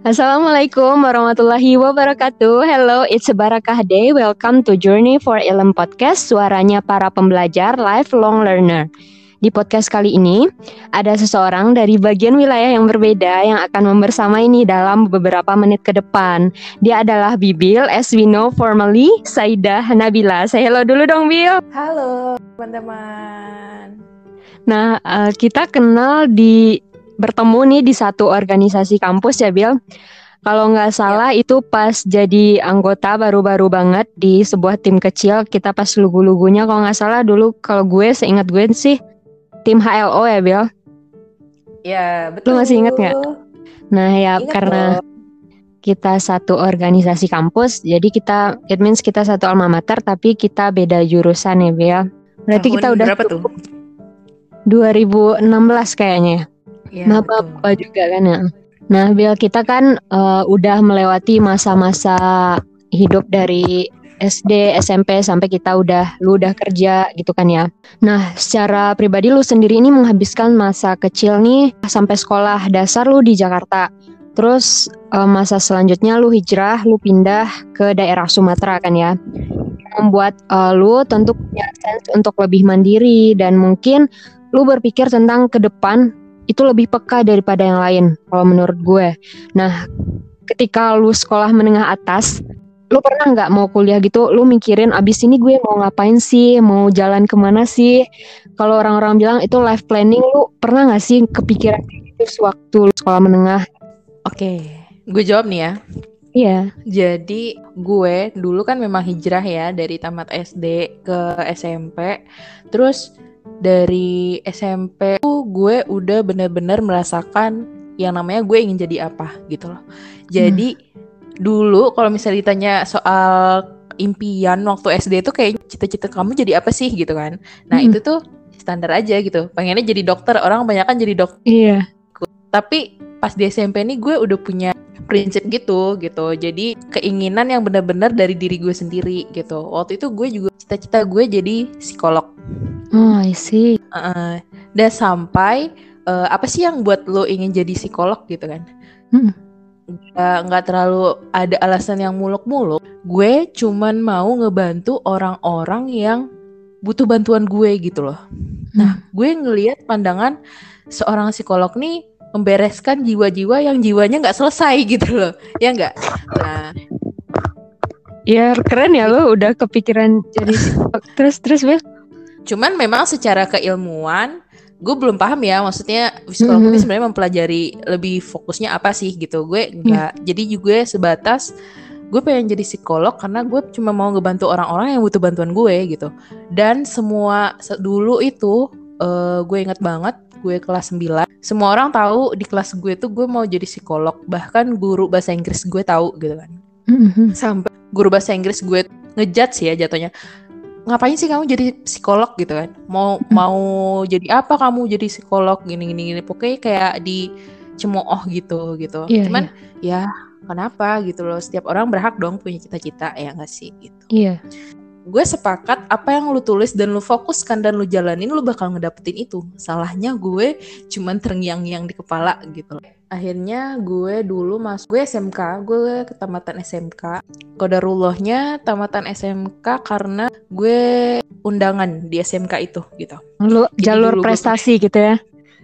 Assalamualaikum warahmatullahi wabarakatuh. Hello, it's a Barakah Day. Welcome to Journey for Ilm Podcast, suaranya para pembelajar lifelong learner. Di podcast kali ini, ada seseorang dari bagian wilayah yang berbeda yang akan membersamai ini dalam beberapa menit ke depan. Dia adalah Bibil, as we know formally, Saidah Nabila. Say hello dulu dong, Bil. Halo, teman-teman. Nah, uh, kita kenal di bertemu nih di satu organisasi kampus ya Bill. Kalau nggak salah ya. itu pas jadi anggota baru-baru banget di sebuah tim kecil kita pas lugu-lugunya kalau nggak salah dulu kalau gue seingat gue sih tim HLO ya Bill. Ya betul. Lu masih inget nggak? Nah ya ingat karena loh. kita satu organisasi kampus jadi kita it means kita satu alma mater tapi kita beda jurusan ya Bill. Berarti Tahun kita udah berapa tuh? 2016 kayaknya. Ya, nah, apa juga kan ya. Nah, Bill kita kan uh, udah melewati masa-masa hidup dari SD, SMP sampai kita udah lu udah kerja gitu kan ya. Nah, secara pribadi lu sendiri ini menghabiskan masa kecil nih sampai sekolah dasar lu di Jakarta. Terus uh, masa selanjutnya lu hijrah, lu pindah ke daerah Sumatera kan ya. Membuat uh, lu tentu punya sense untuk lebih mandiri dan mungkin lu berpikir tentang ke depan itu lebih peka daripada yang lain kalau menurut gue. Nah, ketika lu sekolah menengah atas, lu pernah nggak mau kuliah gitu? Lu mikirin abis ini gue mau ngapain sih? Mau jalan ke mana sih? Kalau orang-orang bilang itu life planning, lu pernah nggak sih kepikiran itu sewaktu lu sekolah menengah? Oke, gue jawab nih ya. Iya. Jadi gue dulu kan memang hijrah ya dari tamat SD ke SMP. Terus dari SMP tuh gue udah bener-bener merasakan yang namanya gue ingin jadi apa gitu loh. Jadi hmm. dulu kalau misalnya ditanya soal impian waktu SD itu kayak cita-cita kamu jadi apa sih gitu kan. Nah, hmm. itu tuh standar aja gitu. Pengennya jadi dokter, orang banyak kan jadi dokter. Iya. Tapi pas di SMP nih gue udah punya prinsip gitu gitu. Jadi keinginan yang benar-benar dari diri gue sendiri gitu. Waktu itu gue juga cita-cita gue jadi psikolog. Oh, I see. Uh, dan sampai uh, apa sih yang buat lo ingin jadi psikolog gitu kan? Hmm. Nggak terlalu ada alasan yang muluk-muluk. Gue cuman mau ngebantu orang-orang yang butuh bantuan gue gitu loh. Hmm. Nah, gue ngelihat pandangan seorang psikolog nih membereskan jiwa-jiwa yang jiwanya nggak selesai gitu loh, ya nggak? Nah, ya keren ya lo udah kepikiran jadi terus terus Bel Cuman memang secara keilmuan gue belum paham ya maksudnya psikolog mm -hmm. sebenarnya mempelajari lebih fokusnya apa sih gitu gue enggak yeah. jadi juga sebatas gue pengen jadi psikolog karena gue cuma mau ngebantu orang-orang yang butuh bantuan gue gitu dan semua dulu itu uh, gue inget banget gue kelas 9 semua orang tahu di kelas gue tuh gue mau jadi psikolog bahkan guru bahasa Inggris gue tahu gitu kan mm -hmm. sampai guru bahasa Inggris gue ngejat sih ya jatuhnya ngapain sih kamu jadi psikolog? gitu kan. Mau mau jadi apa kamu jadi psikolog? gini gini gini. Pokoknya kayak di cemooh gitu gitu. Yeah, cuman yeah. ya kenapa? gitu loh. Setiap orang berhak dong punya cita-cita. Ya nggak sih gitu. Iya. yeah gue sepakat apa yang lu tulis dan lu fokuskan dan lu jalanin lu bakal ngedapetin itu. Salahnya gue cuman terngiang-ngiang di kepala gitu. Akhirnya gue dulu masuk gue SMK gue ke tamatan SMK kodarullahnya tamatan SMK karena gue undangan di SMK itu gitu. Lu jalur prestasi gue, gitu ya?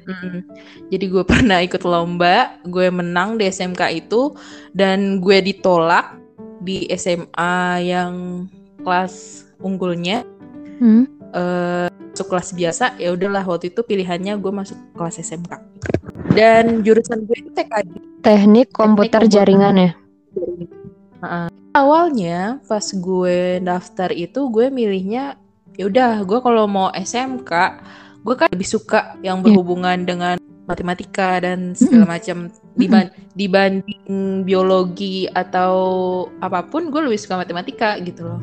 Mm. Jadi gue pernah ikut lomba, gue menang di SMK itu dan gue ditolak di SMA yang kelas unggulnya hmm. uh, masuk kelas biasa ya udahlah waktu itu pilihannya gue masuk kelas SMK dan jurusan gue itu teknik komputer, teknik jaringan ya uh, awalnya pas gue daftar itu gue milihnya ya udah gue kalau mau SMK gue kan lebih suka yang iya. berhubungan yeah. dengan matematika dan segala macam. Diban dibanding biologi atau apa pun gue lebih suka matematika gitu loh.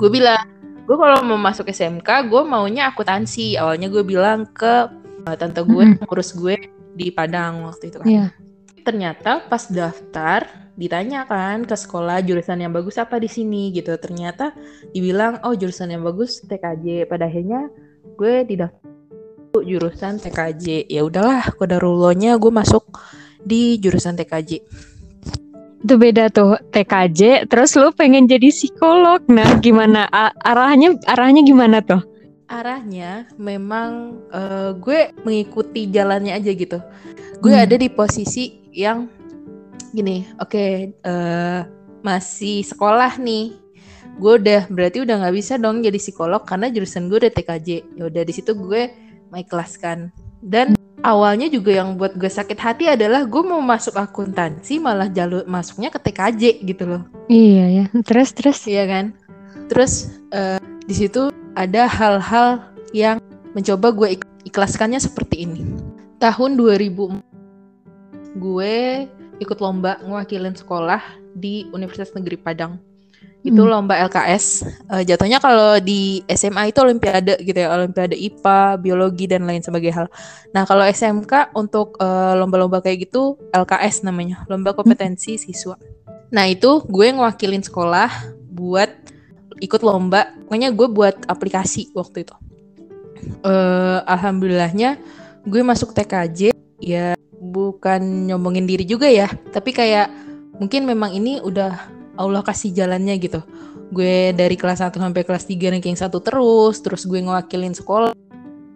Gue bilang gue kalau mau masuk SMK gue maunya akuntansi. Awalnya gue bilang ke uh, tante gue ngurus gue di Padang waktu itu kan. Yeah. ternyata pas daftar ditanya kan ke sekolah jurusan yang bagus apa di sini gitu. Ternyata dibilang oh jurusan yang bagus TKJ pada akhirnya gue didaftar jurusan TKJ ya udahlah kodarullahnya gue masuk di jurusan TKJ itu beda tuh TKJ terus lu pengen jadi psikolog. Nah gimana? Arahnya arahnya gimana tuh? Arahnya memang uh, gue mengikuti jalannya aja gitu. Gue hmm. ada di posisi yang gini oke okay, uh, eh, masih sekolah nih. Gue udah berarti udah nggak bisa dong jadi psikolog karena jurusan gue udah TKJ ya udah di situ gue mengikhlaskan dan awalnya juga yang buat gue sakit hati adalah gue mau masuk akuntansi malah jalur masuknya ke TKJ gitu loh. Iya ya. Terus terus. Iya kan. Terus uh, di situ ada hal-hal yang mencoba gue ik ikhlaskannya seperti ini. Tahun 2000 gue ikut lomba ngewakilin sekolah di Universitas Negeri Padang itu hmm. lomba LKS uh, eh, jatuhnya kalau di SMA itu olimpiade gitu ya olimpiade IPA biologi dan lain sebagainya hal. Nah kalau SMK untuk eh, lomba-lomba kayak gitu LKS namanya lomba kompetensi hmm. siswa. Nah itu gue ngewakilin sekolah buat ikut lomba. Pokoknya gue buat aplikasi waktu itu. Uh, alhamdulillahnya gue masuk TKJ ya bukan nyombongin diri juga ya tapi kayak mungkin memang ini udah Allah kasih jalannya gitu. Gue dari kelas 1 sampai kelas 3 ranking 1 terus terus gue ngewakilin sekolah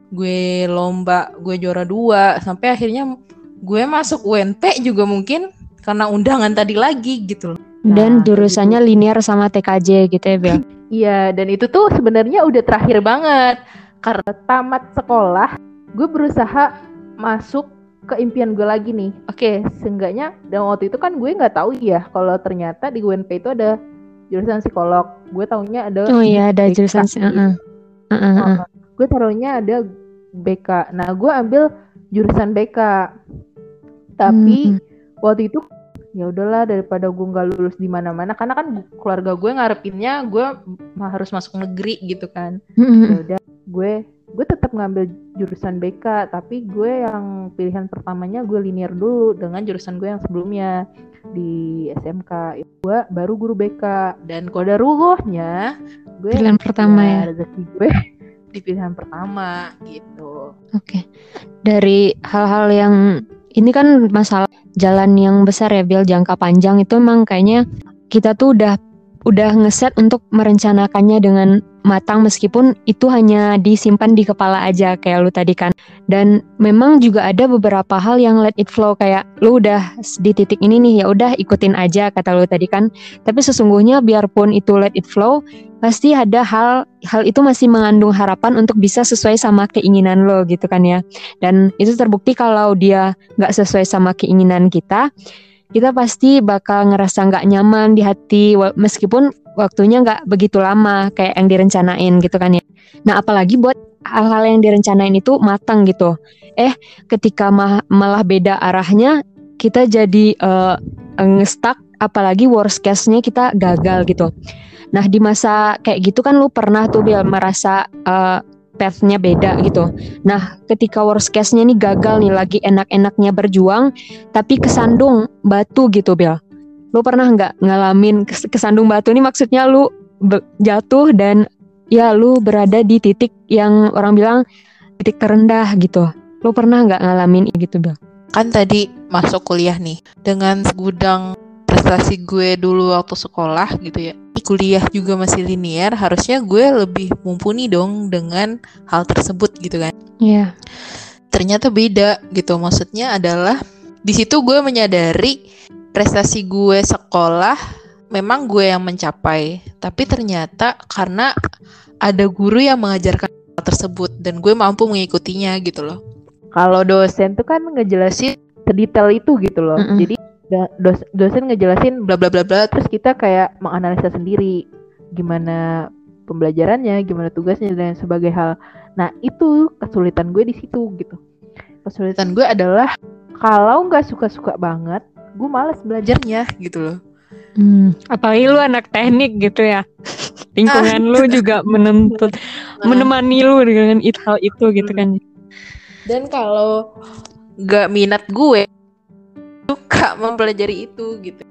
gue lomba gue juara dua sampai akhirnya gue masuk UNP juga mungkin karena undangan tadi lagi gitu loh. Dan nah, jurusannya gitu. linear sama TKJ gitu ya Bel? Iya dan itu tuh sebenarnya udah terakhir banget. Karena tamat sekolah gue berusaha masuk ke impian gue lagi nih. Oke, okay, seenggaknya dan waktu itu kan gue nggak tahu ya kalau ternyata di UNP itu ada jurusan psikolog. Gue taunya ada Oh iya, ada BK. jurusan uh -uh. Uh -uh. Uh, gue taruhnya ada BK. Nah, gue ambil jurusan BK. Tapi hmm. waktu itu ya udahlah daripada gue nggak lulus di mana-mana karena kan keluarga gue ngarepinnya gue harus masuk negeri gitu kan. Hmm. Ya udah, gue gue tetap ngambil jurusan BK tapi gue yang pilihan pertamanya gue linear dulu dengan jurusan gue yang sebelumnya di SMK gue baru guru BK dan kode rugohnya gue pilihan pertama ya, ya rezeki gue di pilihan pertama gitu. Oke. Okay. dari hal-hal yang ini kan masalah jalan yang besar ya Bill jangka panjang itu emang kayaknya kita tuh udah udah ngeset untuk merencanakannya dengan matang meskipun itu hanya disimpan di kepala aja kayak lu tadi kan. Dan memang juga ada beberapa hal yang let it flow kayak lu udah di titik ini nih ya udah ikutin aja kata lu tadi kan. Tapi sesungguhnya biarpun itu let it flow pasti ada hal hal itu masih mengandung harapan untuk bisa sesuai sama keinginan lo gitu kan ya. Dan itu terbukti kalau dia nggak sesuai sama keinginan kita kita pasti bakal ngerasa nggak nyaman di hati meskipun waktunya nggak begitu lama kayak yang direncanain gitu kan ya. Nah apalagi buat hal-hal yang direncanain itu matang gitu. Eh ketika ma malah beda arahnya kita jadi uh, ngestak apalagi worst case-nya kita gagal gitu. Nah di masa kayak gitu kan lu pernah tuh biar merasa uh, path-nya beda gitu. Nah, ketika worst case-nya nih gagal nih lagi enak-enaknya berjuang tapi kesandung batu gitu, Bel lu pernah nggak ngalamin kesandung batu ini? Maksudnya lu jatuh dan ya lu berada di titik yang orang bilang titik terendah gitu. Lu pernah nggak ngalamin gitu bel? Kan tadi masuk kuliah nih dengan segudang prestasi gue dulu waktu sekolah gitu ya kuliah juga masih linear harusnya gue lebih mumpuni dong dengan hal tersebut gitu kan. Iya. Yeah. ternyata beda gitu maksudnya adalah di situ gue menyadari prestasi gue sekolah memang gue yang mencapai. Tapi ternyata karena ada guru yang mengajarkan hal tersebut dan gue mampu mengikutinya gitu loh. Kalau dosen tuh kan ngejelasin sedetail itu gitu loh. Mm -hmm. jadi dos dosen ngejelasin bla bla bla bla terus kita kayak menganalisa sendiri gimana pembelajarannya gimana tugasnya dan sebagai hal. Nah itu kesulitan gue di situ gitu. Kesulitan gue adalah kalau nggak suka-suka banget gue males belajarnya gitu loh. Hmm, apalagi lu anak teknik gitu ya. Lingkungan lu juga menuntut nah. menemani lu dengan it, hal itu gitu kan. Dan kalau gak minat gue suka mempelajari itu gitu.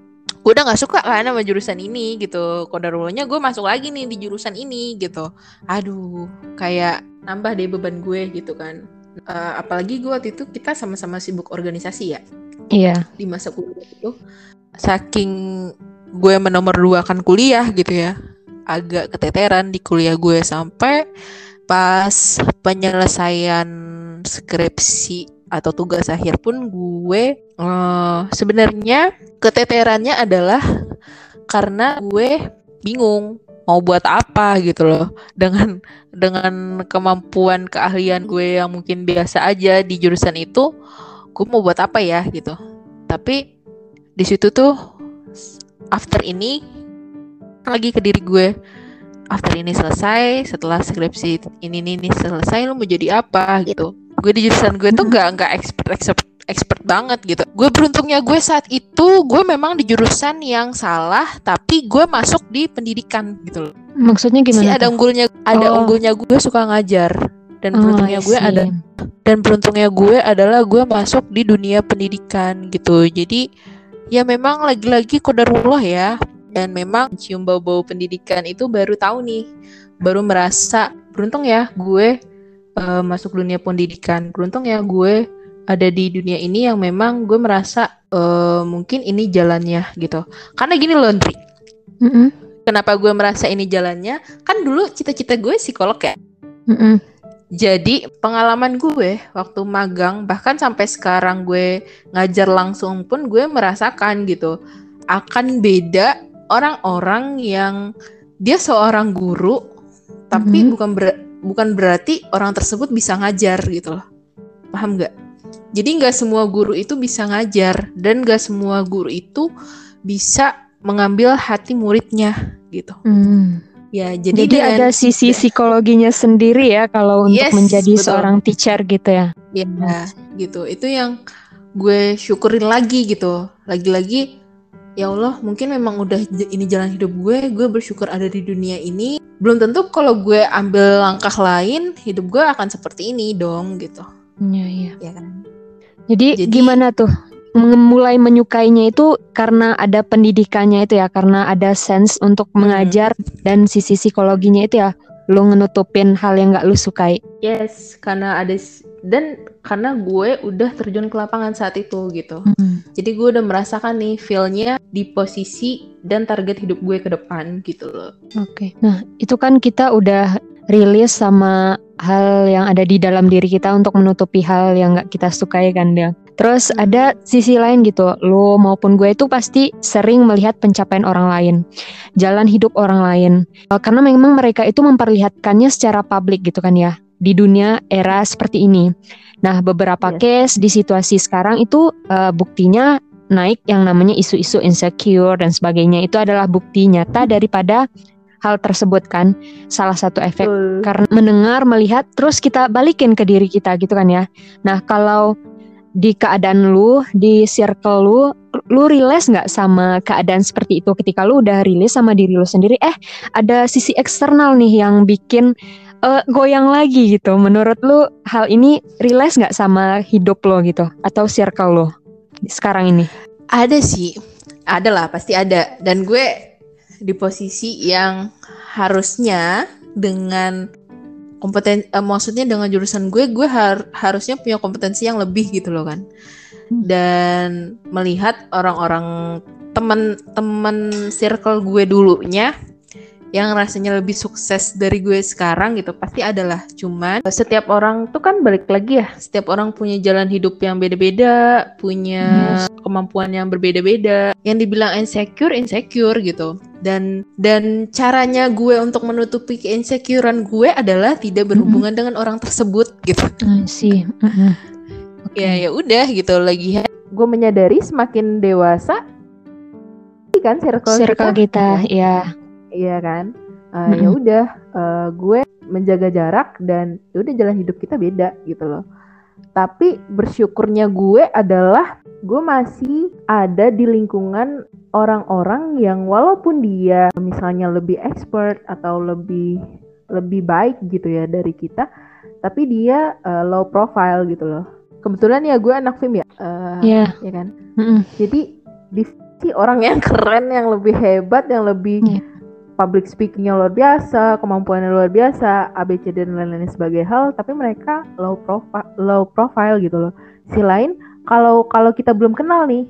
Gue udah gak suka kan sama jurusan ini gitu. Kodarulonya gue masuk lagi nih di jurusan ini gitu. Aduh kayak nambah deh beban gue gitu kan. Uh, apalagi gue waktu itu kita sama-sama sibuk organisasi ya Iya. Di masa kuliah itu saking gue menomor dua kan kuliah gitu ya agak keteteran di kuliah gue sampai pas penyelesaian skripsi atau tugas akhir pun gue uh, sebenarnya keteterannya adalah karena gue bingung mau buat apa gitu loh dengan dengan kemampuan keahlian gue yang mungkin biasa aja di jurusan itu gue mau buat apa ya gitu tapi di situ tuh after ini lagi ke diri gue after ini selesai setelah skripsi ini ini, ini selesai lo mau jadi apa gitu gue di jurusan gue tuh gak nggak expert expert expert banget gitu. Gue beruntungnya gue saat itu gue memang di jurusan yang salah tapi gue masuk di pendidikan gitu loh. Maksudnya gimana? Si ada unggulnya ada oh. unggulnya gue suka ngajar dan oh, beruntungnya gue ada dan beruntungnya gue adalah gue masuk di dunia pendidikan gitu. Jadi ya memang lagi-lagi kodarullah ya dan memang cium bau-bau pendidikan itu baru tahu nih baru merasa beruntung ya gue uh, masuk dunia pendidikan beruntung ya gue ada di dunia ini yang memang gue merasa uh, mungkin ini jalannya gitu. Karena gini loh, Ndri. Mm -hmm. Kenapa gue merasa ini jalannya? Kan dulu cita-cita gue psikolog ya. Mm -hmm. Jadi pengalaman gue waktu magang bahkan sampai sekarang gue ngajar langsung pun gue merasakan gitu akan beda orang-orang yang dia seorang guru tapi mm -hmm. bukan ber bukan berarti orang tersebut bisa ngajar gitu loh. Paham nggak? Jadi nggak semua guru itu bisa ngajar dan nggak semua guru itu bisa mengambil hati muridnya gitu. Hmm. Ya, jadi, jadi dengan, ada sisi psikologinya sendiri ya kalau untuk yes, menjadi betul. seorang teacher gitu ya. Iya, yes. gitu. Itu yang gue syukurin lagi gitu. Lagi-lagi ya Allah, mungkin memang udah ini jalan hidup gue, gue bersyukur ada di dunia ini. Belum tentu kalau gue ambil langkah lain, hidup gue akan seperti ini dong gitu. Iya, iya. Ya kan? Jadi, Jadi gimana tuh mulai menyukainya itu karena ada pendidikannya itu ya, karena ada sense untuk hmm. mengajar dan sisi psikologinya itu ya, lu ngenutupin hal yang gak lu sukai. Yes, karena ada dan karena gue udah terjun ke lapangan saat itu gitu. Hmm. Jadi gue udah merasakan nih feelnya di posisi dan target hidup gue ke depan gitu loh. Oke. Okay. Nah, itu kan kita udah rilis sama hal yang ada di dalam diri kita untuk menutupi hal yang gak kita sukai kan dia. Terus hmm. ada sisi lain gitu, lo maupun gue itu pasti sering melihat pencapaian orang lain, jalan hidup orang lain. Eh, karena memang mereka itu memperlihatkannya secara publik gitu kan ya, di dunia era seperti ini. Nah beberapa yeah. case di situasi sekarang itu uh, buktinya naik yang namanya isu-isu insecure dan sebagainya itu adalah bukti nyata daripada hal tersebut kan salah satu efek uh. karena mendengar melihat terus kita balikin ke diri kita gitu kan ya nah kalau di keadaan lu di circle lu lu rilis nggak sama keadaan seperti itu? Ketika lu udah rilis sama diri lu sendiri eh ada sisi eksternal nih yang bikin uh, goyang lagi gitu. Menurut lu hal ini rilis nggak sama hidup lo gitu? Atau circle lo? Sekarang ini? Ada sih. Ada lah pasti ada. Dan gue di posisi yang harusnya dengan kompeten uh, maksudnya dengan jurusan gue gue har harusnya punya kompetensi yang lebih gitu loh kan hmm. dan melihat orang-orang teman-teman circle gue dulunya yang rasanya lebih sukses dari gue sekarang gitu pasti adalah cuman setiap orang tuh kan balik lagi ya setiap orang punya jalan hidup yang beda-beda punya yes. kemampuan yang berbeda-beda yang dibilang insecure insecure gitu dan dan caranya gue untuk menutupi keinsecurean gue adalah tidak berhubungan mm -hmm. dengan orang tersebut gitu sih mm -hmm. okay. ya ya udah gitu lagi gue menyadari semakin dewasa kan circle, circle kita, kita ya iya kan? Uh, ya udah uh, gue menjaga jarak dan ya udah jalan hidup kita beda gitu loh. Tapi bersyukurnya gue adalah gue masih ada di lingkungan orang-orang yang walaupun dia misalnya lebih expert atau lebih lebih baik gitu ya dari kita tapi dia uh, low profile gitu loh. Kebetulan ya gue anak film ya? Uh, yeah. ya kan? Mm -hmm. jadi di orang yang keren yang lebih hebat yang lebih yeah public speakingnya luar biasa, kemampuannya luar biasa, ABC dan lain-lain sebagai hal, tapi mereka low profile, low profile gitu loh. Si lain kalau kalau kita belum kenal nih,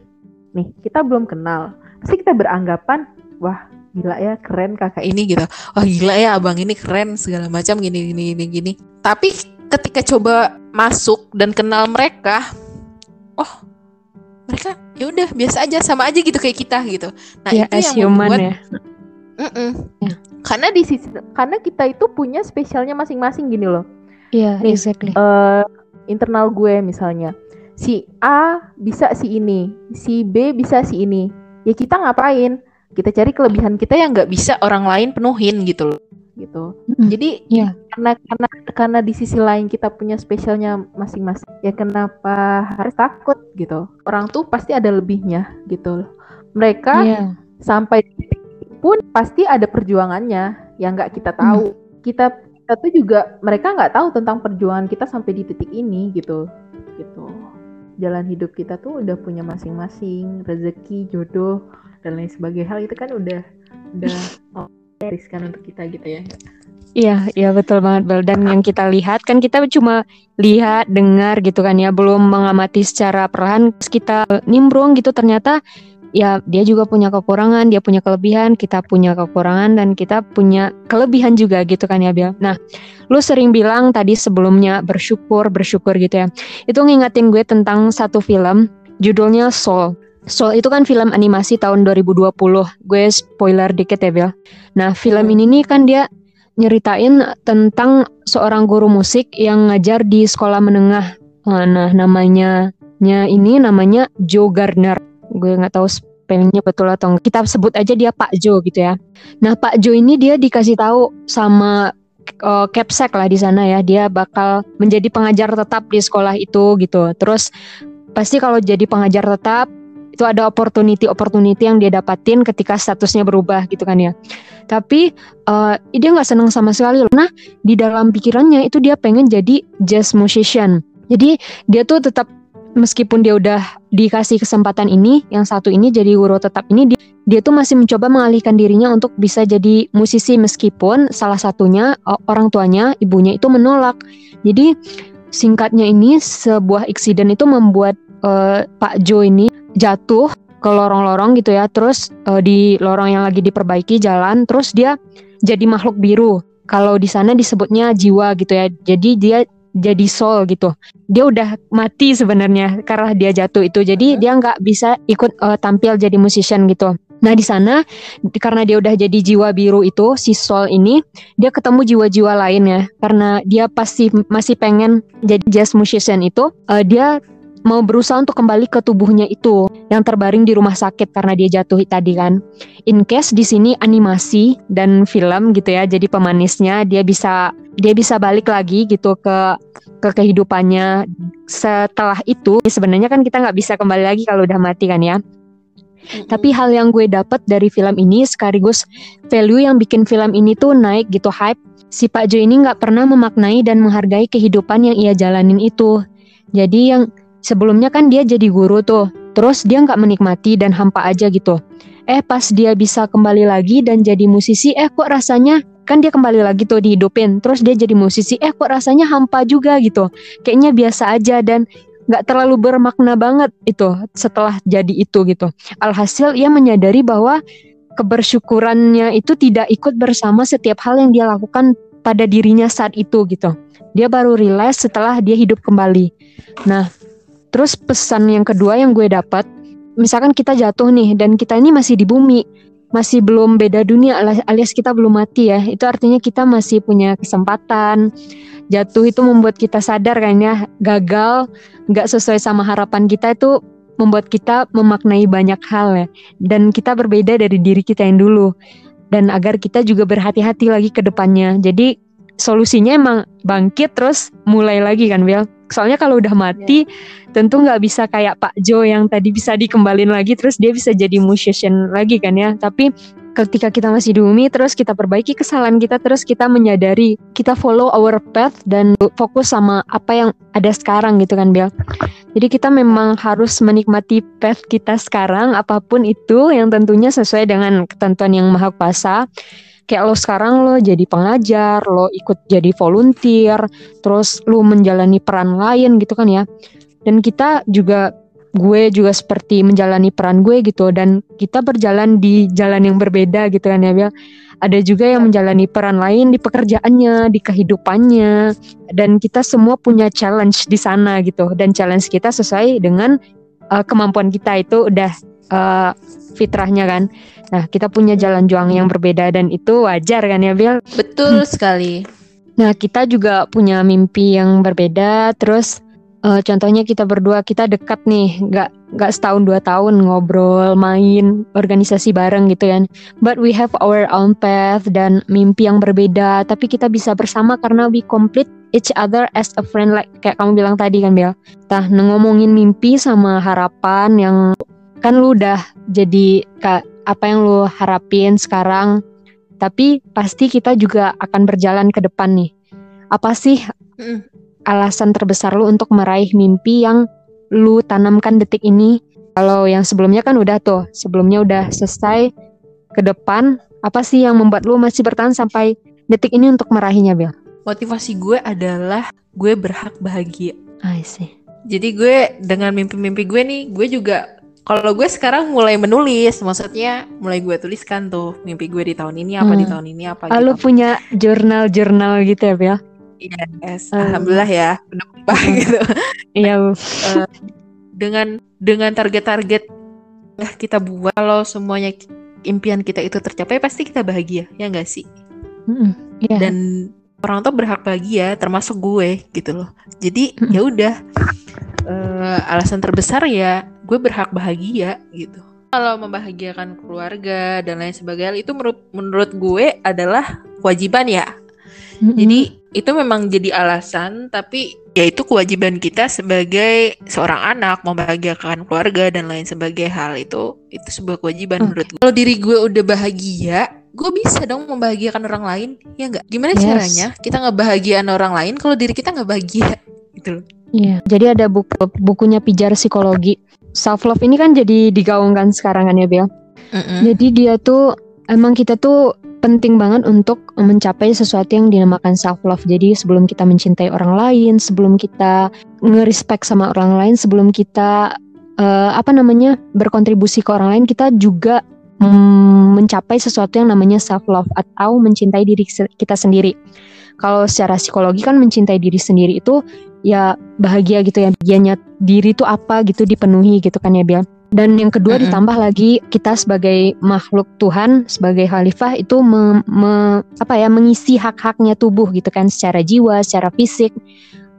nih kita belum kenal, pasti kita beranggapan wah gila ya keren kakak ini gitu, wah gila ya abang ini keren segala macam gini gini gini gini. Tapi ketika coba masuk dan kenal mereka, oh mereka ya udah biasa aja sama aja gitu kayak kita gitu. Nah ya, itu yang membuat ya. Mm -mm. karena di sisi karena kita itu punya spesialnya masing-masing gini loh. Iya, yeah, exactly. Uh, internal gue misalnya si A bisa si ini, si B bisa si ini. Ya kita ngapain? Kita cari kelebihan kita yang nggak bisa orang lain penuhin gitu loh. Gitu. Mm, Jadi yeah. karena karena karena di sisi lain kita punya spesialnya masing-masing. Ya kenapa harus takut gitu? Orang tuh pasti ada lebihnya gitu. Mereka yeah. sampai pun pasti ada perjuangannya yang nggak kita tahu. Mm. Kita kita tuh juga mereka nggak tahu tentang perjuangan kita sampai di titik ini gitu gitu jalan hidup kita tuh udah punya masing-masing rezeki jodoh dan lain sebagainya hal itu kan udah udah riskan untuk kita gitu ya Iya, iya betul banget Bel. Dan yang kita lihat kan kita cuma lihat, dengar gitu kan ya, belum mengamati secara perlahan. Kita nimbrung gitu ternyata ya dia juga punya kekurangan, dia punya kelebihan, kita punya kekurangan dan kita punya kelebihan juga gitu kan ya Bel. Nah, lu sering bilang tadi sebelumnya bersyukur, bersyukur gitu ya. Itu ngingetin gue tentang satu film judulnya Soul. Soul itu kan film animasi tahun 2020. Gue spoiler dikit ya Bel. Nah, film ini nih kan dia nyeritain tentang seorang guru musik yang ngajar di sekolah menengah. Nah, namanya ini namanya Joe Gardner gue nggak tahu spellingnya betul atau enggak. Kita sebut aja dia Pak Jo gitu ya. Nah Pak Jo ini dia dikasih tahu sama uh, Capsek lah di sana ya. Dia bakal menjadi pengajar tetap di sekolah itu gitu. Terus pasti kalau jadi pengajar tetap itu ada opportunity opportunity yang dia dapatin ketika statusnya berubah gitu kan ya. Tapi uh, dia nggak senang sama sekali. Nah di dalam pikirannya itu dia pengen jadi jazz musician. Jadi dia tuh tetap meskipun dia udah dikasih kesempatan ini, yang satu ini jadi guru tetap ini dia, dia tuh masih mencoba mengalihkan dirinya untuk bisa jadi musisi meskipun salah satunya orang tuanya, ibunya itu menolak. Jadi singkatnya ini sebuah insiden itu membuat uh, Pak Jo ini jatuh ke lorong-lorong gitu ya, terus uh, di lorong yang lagi diperbaiki jalan, terus dia jadi makhluk biru. Kalau di sana disebutnya jiwa gitu ya. Jadi dia jadi soul gitu. Dia udah mati sebenarnya karena dia jatuh itu. Jadi dia nggak bisa ikut uh, tampil jadi musician gitu. Nah di sana karena dia udah jadi jiwa biru itu si soul ini dia ketemu jiwa-jiwa lain ya karena dia pasti masih pengen jadi jazz musician itu uh, dia mau berusaha untuk kembali ke tubuhnya itu yang terbaring di rumah sakit karena dia jatuh tadi kan. In case di sini animasi dan film gitu ya, jadi pemanisnya dia bisa dia bisa balik lagi gitu ke ke kehidupannya setelah itu. Sebenarnya kan kita nggak bisa kembali lagi kalau udah mati kan ya. Mm-hmm. Tapi hal yang gue dapat dari film ini sekaligus value yang bikin film ini tuh naik gitu hype. Si Pak Jo ini nggak pernah memaknai dan menghargai kehidupan yang ia jalanin itu. Jadi yang Sebelumnya kan dia jadi guru tuh, terus dia nggak menikmati dan hampa aja gitu. Eh pas dia bisa kembali lagi dan jadi musisi, eh kok rasanya kan dia kembali lagi tuh dihidupin, terus dia jadi musisi, eh kok rasanya hampa juga gitu. Kayaknya biasa aja dan nggak terlalu bermakna banget itu setelah jadi itu gitu. Alhasil ia menyadari bahwa kebersyukurannya itu tidak ikut bersama setiap hal yang dia lakukan pada dirinya saat itu gitu. Dia baru realize setelah dia hidup kembali. Nah, Terus pesan yang kedua yang gue dapat, misalkan kita jatuh nih dan kita ini masih di bumi, masih belum beda dunia alias kita belum mati ya. Itu artinya kita masih punya kesempatan. Jatuh itu membuat kita sadar kan ya, gagal nggak sesuai sama harapan kita itu membuat kita memaknai banyak hal ya. Dan kita berbeda dari diri kita yang dulu. Dan agar kita juga berhati-hati lagi ke depannya. Jadi solusinya emang bangkit terus mulai lagi kan Bel soalnya kalau udah mati yeah. tentu nggak bisa kayak Pak Jo yang tadi bisa dikembalin lagi terus dia bisa jadi musician lagi kan ya. Tapi ketika kita masih di bumi terus kita perbaiki kesalahan kita terus kita menyadari kita follow our path dan fokus sama apa yang ada sekarang gitu kan Bel. Jadi kita memang harus menikmati path kita sekarang apa pun itu yang tentunya sesuai dengan ketentuan yang maha kuasa kayak lo sekarang lo jadi pengajar, lo ikut jadi volunteer, terus lo menjalani peran lain gitu kan ya. Dan kita juga gue juga seperti menjalani peran gue gitu dan kita berjalan di jalan yang berbeda gitu kan ya Bel. Ada juga yang menjalani peran lain di pekerjaannya, di kehidupannya dan kita semua punya challenge di sana gitu dan challenge kita sesuai dengan uh, kemampuan kita itu udah uh, fitrahnya kan. Nah, kita punya jalan juang yang berbeda dan itu wajar kan ya Bel? Betul sekali. Nah, kita juga punya mimpi yang berbeda terus uh, contohnya kita berdua kita dekat nih nggak nggak setahun dua tahun ngobrol main organisasi bareng gitu kan but we have our own path dan mimpi yang berbeda tapi kita bisa bersama karena we complete each other as a friend like kayak kamu bilang tadi kan Bel tah ngomongin mimpi sama harapan yang kan lu udah jadi kak apa yang lu harapin sekarang tapi pasti kita juga akan berjalan ke depan nih apa sih alasan terbesar lu untuk meraih mimpi yang lu tanamkan detik ini? Kalau yang sebelumnya kan udah tuh, sebelumnya udah selesai ke depan, apa sih yang membuat lu masih bertahan sampai detik ini untuk meraihnya, Bel? Motivasi gue adalah gue berhak bahagia. I see. Jadi gue dengan mimpi-mimpi gue nih, gue juga kalau gue sekarang mulai menulis, maksudnya mulai gue tuliskan tuh mimpi gue di tahun ini apa hmm. di tahun ini apa. Lalu gitu. punya jurnal-jurnal gitu ya, Bel? Yes, um, alhamdulillah ya, berubah gitu. Iya. uh, dengan dengan target-target yang kita buat, kalau semuanya impian kita itu tercapai, pasti kita bahagia, ya enggak sih? Mm, yeah. Dan orang tua berhak bahagia, termasuk gue gitu loh. Jadi mm. ya udah, uh, alasan terbesar ya gue berhak bahagia gitu. Kalau membahagiakan keluarga dan lain sebagainya itu menurut menurut gue adalah kewajiban ya Mm-hmm. Jadi itu memang jadi alasan tapi ya itu kewajiban kita sebagai seorang anak membahagiakan keluarga dan lain sebagai hal itu itu sebuah kewajiban okay. menurut gue. Kalau diri gue udah bahagia, gue bisa dong membahagiakan orang lain, ya enggak? Gimana yes. caranya kita ngebahagiakan orang lain kalau diri kita nggak bahagia gitu loh. Iya, jadi ada buku bukunya pijar psikologi. Self love ini kan jadi digaungkan sekarang kan ya, Bel. Mm -mm. Jadi dia tuh emang kita tuh penting banget untuk mencapai sesuatu yang dinamakan self love. Jadi sebelum kita mencintai orang lain, sebelum kita ngerespek sama orang lain, sebelum kita uh, apa namanya berkontribusi ke orang lain, kita juga mm, mencapai sesuatu yang namanya self love atau mencintai diri kita sendiri. Kalau secara psikologi kan mencintai diri sendiri itu ya bahagia gitu ya. Bahagianya diri itu apa gitu dipenuhi gitu kan ya Bian. Dan yang kedua mm -hmm. ditambah lagi kita sebagai makhluk Tuhan, sebagai khalifah itu me, me, apa ya mengisi hak-haknya tubuh gitu kan secara jiwa, secara fisik.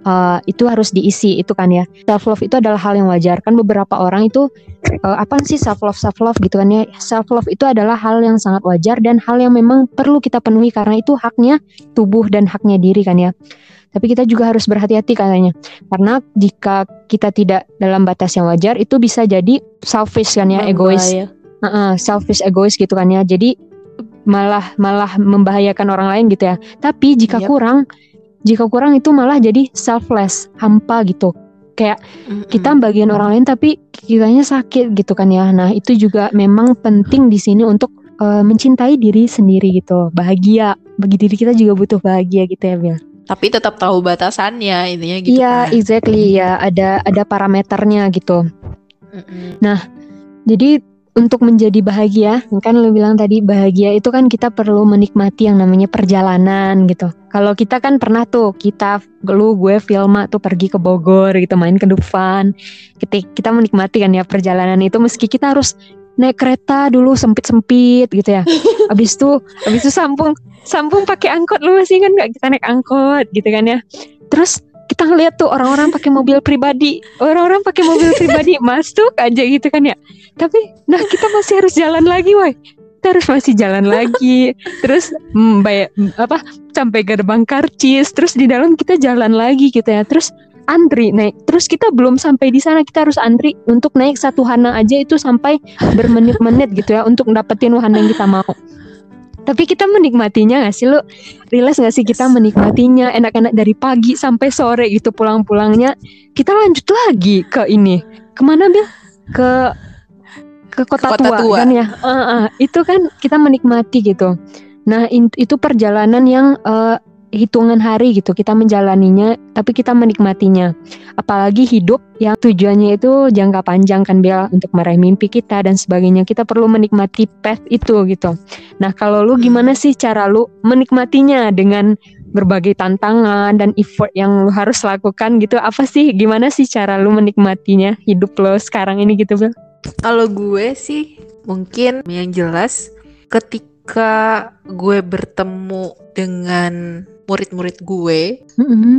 Uh, itu harus diisi itu kan ya self love itu adalah hal yang wajar kan beberapa orang itu uh, apa sih self love self love gitu kan ya self love itu adalah hal yang sangat wajar dan hal yang memang perlu kita penuhi karena itu haknya tubuh dan haknya diri kan ya tapi kita juga harus berhati-hati katanya. Karena jika kita tidak dalam batas yang wajar itu bisa jadi selfish kan ya, egois. Ya. Uh -uh, selfish egois gitu kan ya. Jadi malah malah membahayakan orang lain gitu ya. Tapi jika yep. kurang jika kurang itu malah jadi selfless, hampa gitu. Kayak mm-hmm. kita bagian orang lain tapi kitanya sakit gitu kan ya. Nah, itu juga memang penting di sini untuk uh, mencintai diri sendiri gitu. Bahagia. Bagi diri kita juga butuh bahagia gitu ya, Bill tapi tetap tahu batasannya intinya gitu iya kan. exactly ya ada ada parameternya gitu mm-hmm. nah jadi untuk menjadi bahagia kan lo bilang tadi bahagia itu kan kita perlu menikmati yang namanya perjalanan gitu kalau kita kan pernah tuh kita lu gue Filma tuh pergi ke Bogor gitu main ke Dufan kita kita menikmati kan ya perjalanan itu meski kita harus naik kereta dulu sempit-sempit gitu ya. Habis itu habis itu sambung sambung pakai angkot lu masih kan nggak kita naik angkot gitu kan ya. Terus kita ngeliat tuh orang-orang pakai mobil pribadi, orang-orang pakai mobil pribadi masuk aja gitu kan ya. Tapi nah kita masih harus jalan lagi, woi. Kita harus masih jalan lagi. Terus hmm, bayar apa sampai gerbang karcis, terus di dalam kita jalan lagi gitu ya. Terus antri naik. Terus kita belum sampai di sana, kita harus antri untuk naik satu hana aja itu sampai bermenit-menit gitu ya untuk dapetin wahana yang kita mau. Tapi kita menikmatinya gak sih lu? Realize gak sih kita menikmatinya enak-enak dari pagi sampai sore gitu pulang-pulangnya. Kita lanjut lagi ke ini. Ke mana Bil? Ke ke kota, kota tua, tua kan ya. Uh, uh, itu kan kita menikmati gitu. Nah, itu perjalanan yang uh, hitungan hari gitu kita menjalaninya tapi kita menikmatinya. Apalagi hidup yang tujuannya itu jangka panjang kan Bel untuk meraih mimpi kita dan sebagainya. Kita perlu menikmati path itu gitu. Nah kalau lu gimana sih cara lu menikmatinya dengan berbagai tantangan dan effort yang lu harus lakukan gitu? Apa sih gimana sih cara lu menikmatinya hidup lo sekarang ini gitu Bel? Kalau gue sih mungkin yang jelas ketika gue bertemu dengan murid-murid gue mm-hmm.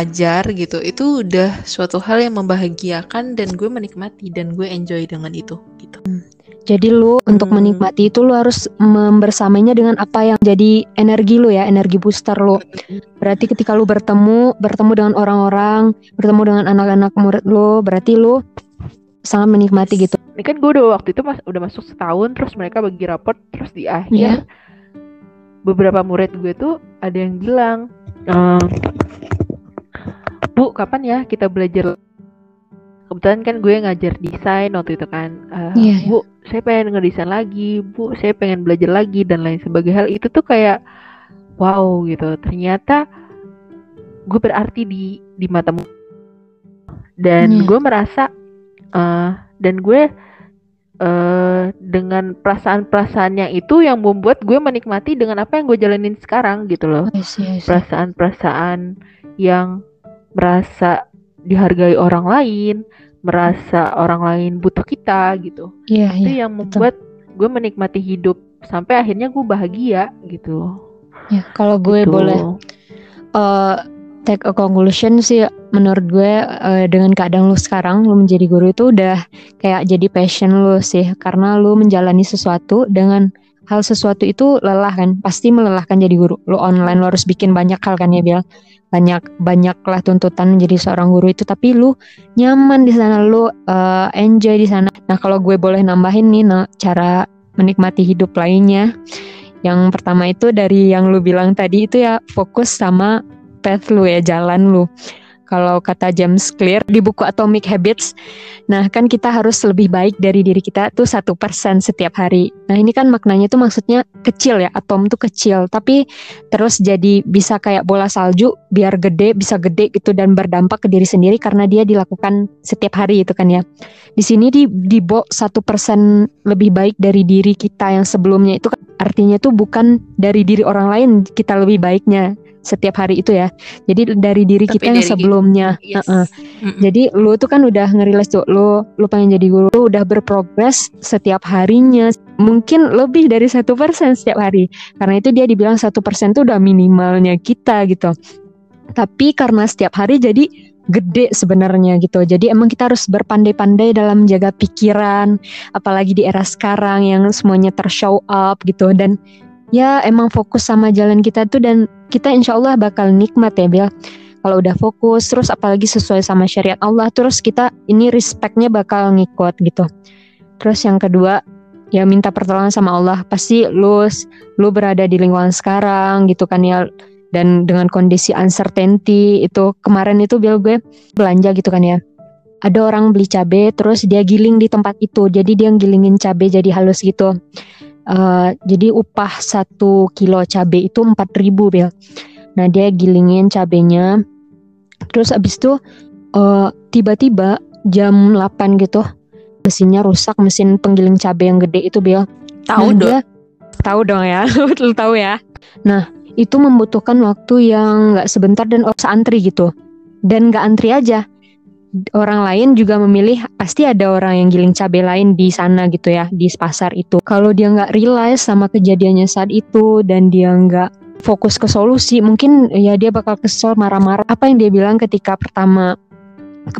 ajar gitu itu udah suatu hal yang membahagiakan dan gue menikmati dan gue enjoy dengan itu gitu jadi lu hmm. untuk menikmati itu lu harus membersamainya dengan apa yang jadi energi lu ya, energi booster lu. Berarti ketika lu bertemu, bertemu dengan orang-orang, bertemu dengan anak-anak murid lu, berarti lu sangat menikmati gitu. Ini kan gue udah waktu itu mas udah masuk setahun, terus mereka bagi raport, terus di akhir yeah beberapa murid gue tuh ada yang bilang ehm, bu kapan ya kita belajar? Kebetulan kan gue ngajar desain waktu itu kan. Uh, yeah, bu saya pengen ngedesain lagi. Bu saya pengen belajar lagi dan lain sebagainya. Hal itu tuh kayak wow gitu. Ternyata gue berarti di di matamu dan yeah. gue merasa uh, dan gue uh, dengan perasaan-perasaan yang itu yang membuat gue menikmati dengan apa yang gue jalanin sekarang gitu loh. Perasaan-perasaan yang merasa dihargai orang lain, merasa orang lain butuh kita gitu. Iya, itu iya, yang membuat betul. gue menikmati hidup sampai akhirnya gue bahagia gitu. Ya, kalau gue gitu. boleh uh, take a conclusion sih menurut gue uh, dengan keadaan lu sekarang lu menjadi guru itu udah kayak jadi passion lu sih. Karena lu menjalani sesuatu dengan hal sesuatu itu lelah kan pasti melelahkan jadi guru. Lu online lu harus bikin banyak hal kan ya Bial banyak banyak lah tuntutan menjadi seorang guru itu. Tapi lu nyaman di sana lu uh, enjoy di sana. Nah kalau gue boleh nambahin nih nah, cara menikmati hidup lainnya. Yang pertama itu dari yang lu bilang tadi itu ya fokus sama path lu ya, jalan lu. Kalau kata James Clear di buku Atomic Habits, nah kan kita harus lebih baik dari diri kita tuh satu persen setiap hari. Nah ini kan maknanya tuh maksudnya kecil ya, atom tuh kecil, tapi terus jadi bisa kayak bola salju, biar gede, bisa gede gitu dan berdampak ke diri sendiri karena dia dilakukan setiap hari itu kan ya. Di sini di di satu persen lebih baik dari diri kita yang sebelumnya itu kan artinya tuh bukan dari diri orang lain kita lebih baiknya setiap hari itu ya. Jadi dari diri Tapi kita dari yang sebelumnya. Yes. Uh -uh. Mm -mm. Jadi lu tuh kan udah ngerilis tuh lu lu pengen jadi guru, lu udah berprogres setiap harinya. Mungkin lebih dari satu persen setiap hari. Karena itu dia dibilang satu persen tuh udah minimalnya kita gitu. Tapi karena setiap hari jadi gede sebenarnya gitu. Jadi emang kita harus berpandai-pandai dalam menjaga pikiran, apalagi di era sekarang yang semuanya tershow up gitu dan ya emang fokus sama jalan kita tuh dan kita insya Allah bakal nikmat ya Bel kalau udah fokus terus apalagi sesuai sama syariat Allah terus kita ini respectnya bakal ngikut gitu. Terus yang kedua ya minta pertolongan sama Allah. Pasti lu lu berada di lingkungan sekarang gitu kan ya dan dengan kondisi uncertainty itu kemarin itu Bel gue belanja gitu kan ya. Ada orang beli cabai terus dia giling di tempat itu. Jadi dia gilingin cabai jadi halus gitu Uh, jadi upah satu kilo cabai itu empat ribu bel. Nah dia gilingin cabenya, terus abis itu uh, tiba-tiba jam 8 gitu mesinnya rusak, mesin penggiling cabai yang gede itu bel. Tahu nah, dong. tahu dong ya, betul tahu ya. Nah itu membutuhkan waktu yang nggak sebentar dan antri gitu. Dan nggak antri aja, orang lain juga memilih pasti ada orang yang giling cabai lain di sana gitu ya di pasar itu. Kalau dia nggak realize sama kejadiannya saat itu dan dia nggak fokus ke solusi mungkin ya dia bakal kesel marah-marah. Apa yang dia bilang ketika pertama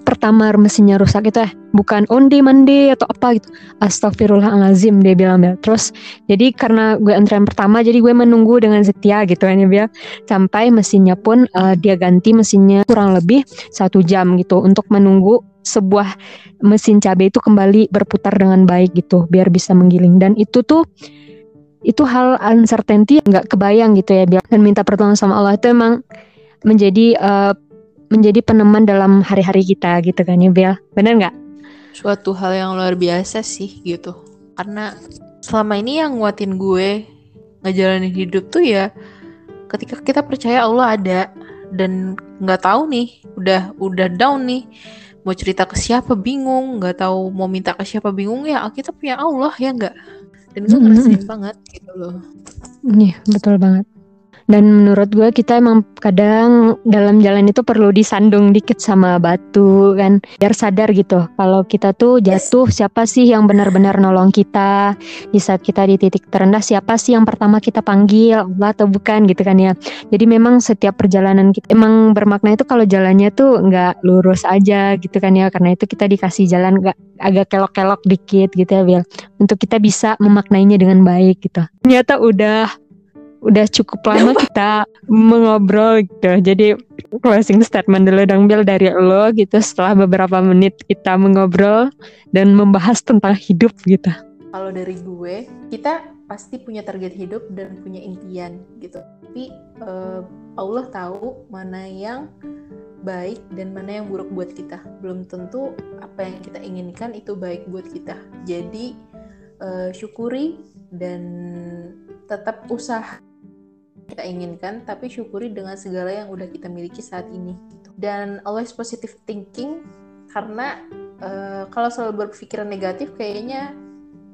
pertama mesinnya rusak itu ya bukan onde mande atau apa gitu. Astagfirullahalazim dia bilang ya terus jadi karena gue antrean pertama jadi gue menunggu dengan setia gitu kan ya sampai mesinnya pun uh, dia ganti mesinnya kurang lebih satu jam gitu untuk menunggu sebuah mesin cabai itu kembali berputar dengan baik gitu biar bisa menggiling. Dan itu tuh itu hal uncertainty nggak kebayang gitu ya dan minta pertolongan sama Allah itu emang menjadi uh, menjadi peneman dalam hari-hari kita gitu kan ya Bel. Bener nggak suatu hal yang luar biasa sih gitu. Karena selama ini yang nguatin gue ngejalanin hidup tuh ya ketika kita percaya Allah ada dan nggak tahu nih udah udah down nih mau cerita ke siapa bingung nggak tahu mau minta ke siapa bingung ya kita punya Allah ya nggak? Dan gue ngerasain hmm. banget gitu loh. Iya betul banget dan menurut gue kita emang kadang dalam jalan itu perlu disandung dikit sama batu kan. Biar sadar gitu kalau kita tuh jatuh siapa sih yang benar-benar nolong kita? Di saat kita di titik terendah siapa sih yang pertama kita panggil? Allah atau bukan gitu kan ya. Jadi memang setiap perjalanan kita emang bermakna itu kalau jalannya tuh nggak lurus aja gitu kan ya. Karena itu kita dikasih jalan gak, agak kelok-kelok dikit gitu ya Bill untuk kita bisa memaknainya dengan baik gitu. Ternyata udah udah cukup lama kita mengobrol gitu. Jadi closing statement dulu dong Bill dari lo gitu setelah beberapa menit kita mengobrol dan membahas tentang hidup gitu. Kalau dari gue, kita pasti punya target hidup dan punya impian gitu. Tapi uh, Allah tahu mana yang baik dan mana yang buruk buat kita. Belum tentu apa yang kita inginkan itu baik buat kita. Jadi uh, syukuri dan tetap usaha kita inginkan, tapi syukuri dengan segala yang udah kita miliki saat ini. Gitu. Dan always positive thinking, karena uh, kalau selalu berpikiran negatif, kayaknya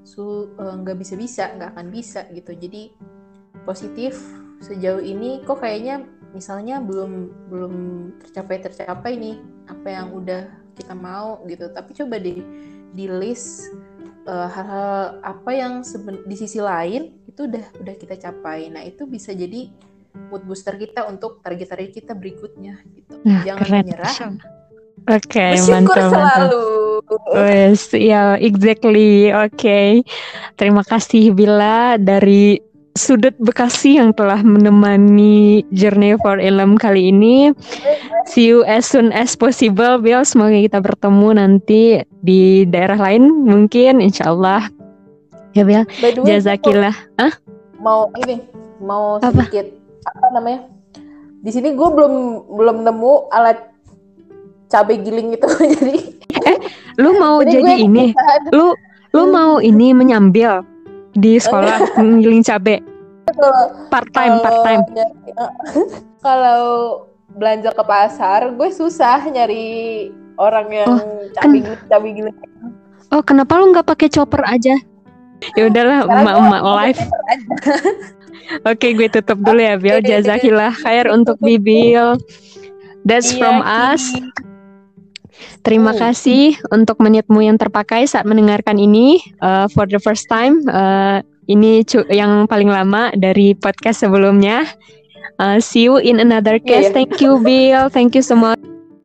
eh, nggak uh, bisa-bisa, nggak akan bisa gitu. Jadi positif sejauh ini kok kayaknya misalnya belum belum tercapai tercapai nih apa yang udah kita mau gitu. Tapi coba deh di list uh, hal-hal apa yang di sisi lain itu udah udah kita capai. Nah itu bisa jadi mood booster kita untuk target-target kita berikutnya gitu. Nah, Jangan keren. menyerah. Oke, okay, mantap, selalu. Yes, ya yeah, exactly. Oke. Okay. Terima kasih Bila dari sudut Bekasi yang telah menemani Journey for Ilm kali ini. See you as soon as possible, Bill. Semoga kita bertemu nanti di daerah lain mungkin, insya Allah. Ya, Bill. Jazakillah. Ah? Mau ini, mau sedikit apa, apa namanya? Di sini gue belum belum nemu alat cabai giling itu, jadi. Eh, lu mau jadi, jadi ini? Lu lu mau ini menyambil di sekolah giling cabai? part time, part time. Kalau belanja ke pasar, gue susah nyari orang yang oh, cabai ken cabai giling. Oh, kenapa lu nggak pakai chopper aja? Ya udahlah, emak-emak live. Oke, gue tutup dulu ya, Bill. Jazakillah khair untuk Bibil. That's iya, from us. Terima hmm. kasih untuk menitmu yang terpakai saat mendengarkan ini uh, for the first time. Uh, ini yang paling lama dari podcast sebelumnya. Uh, see you in another iya, case. Yeah, yeah. Thank you, Bill. Thank you so much.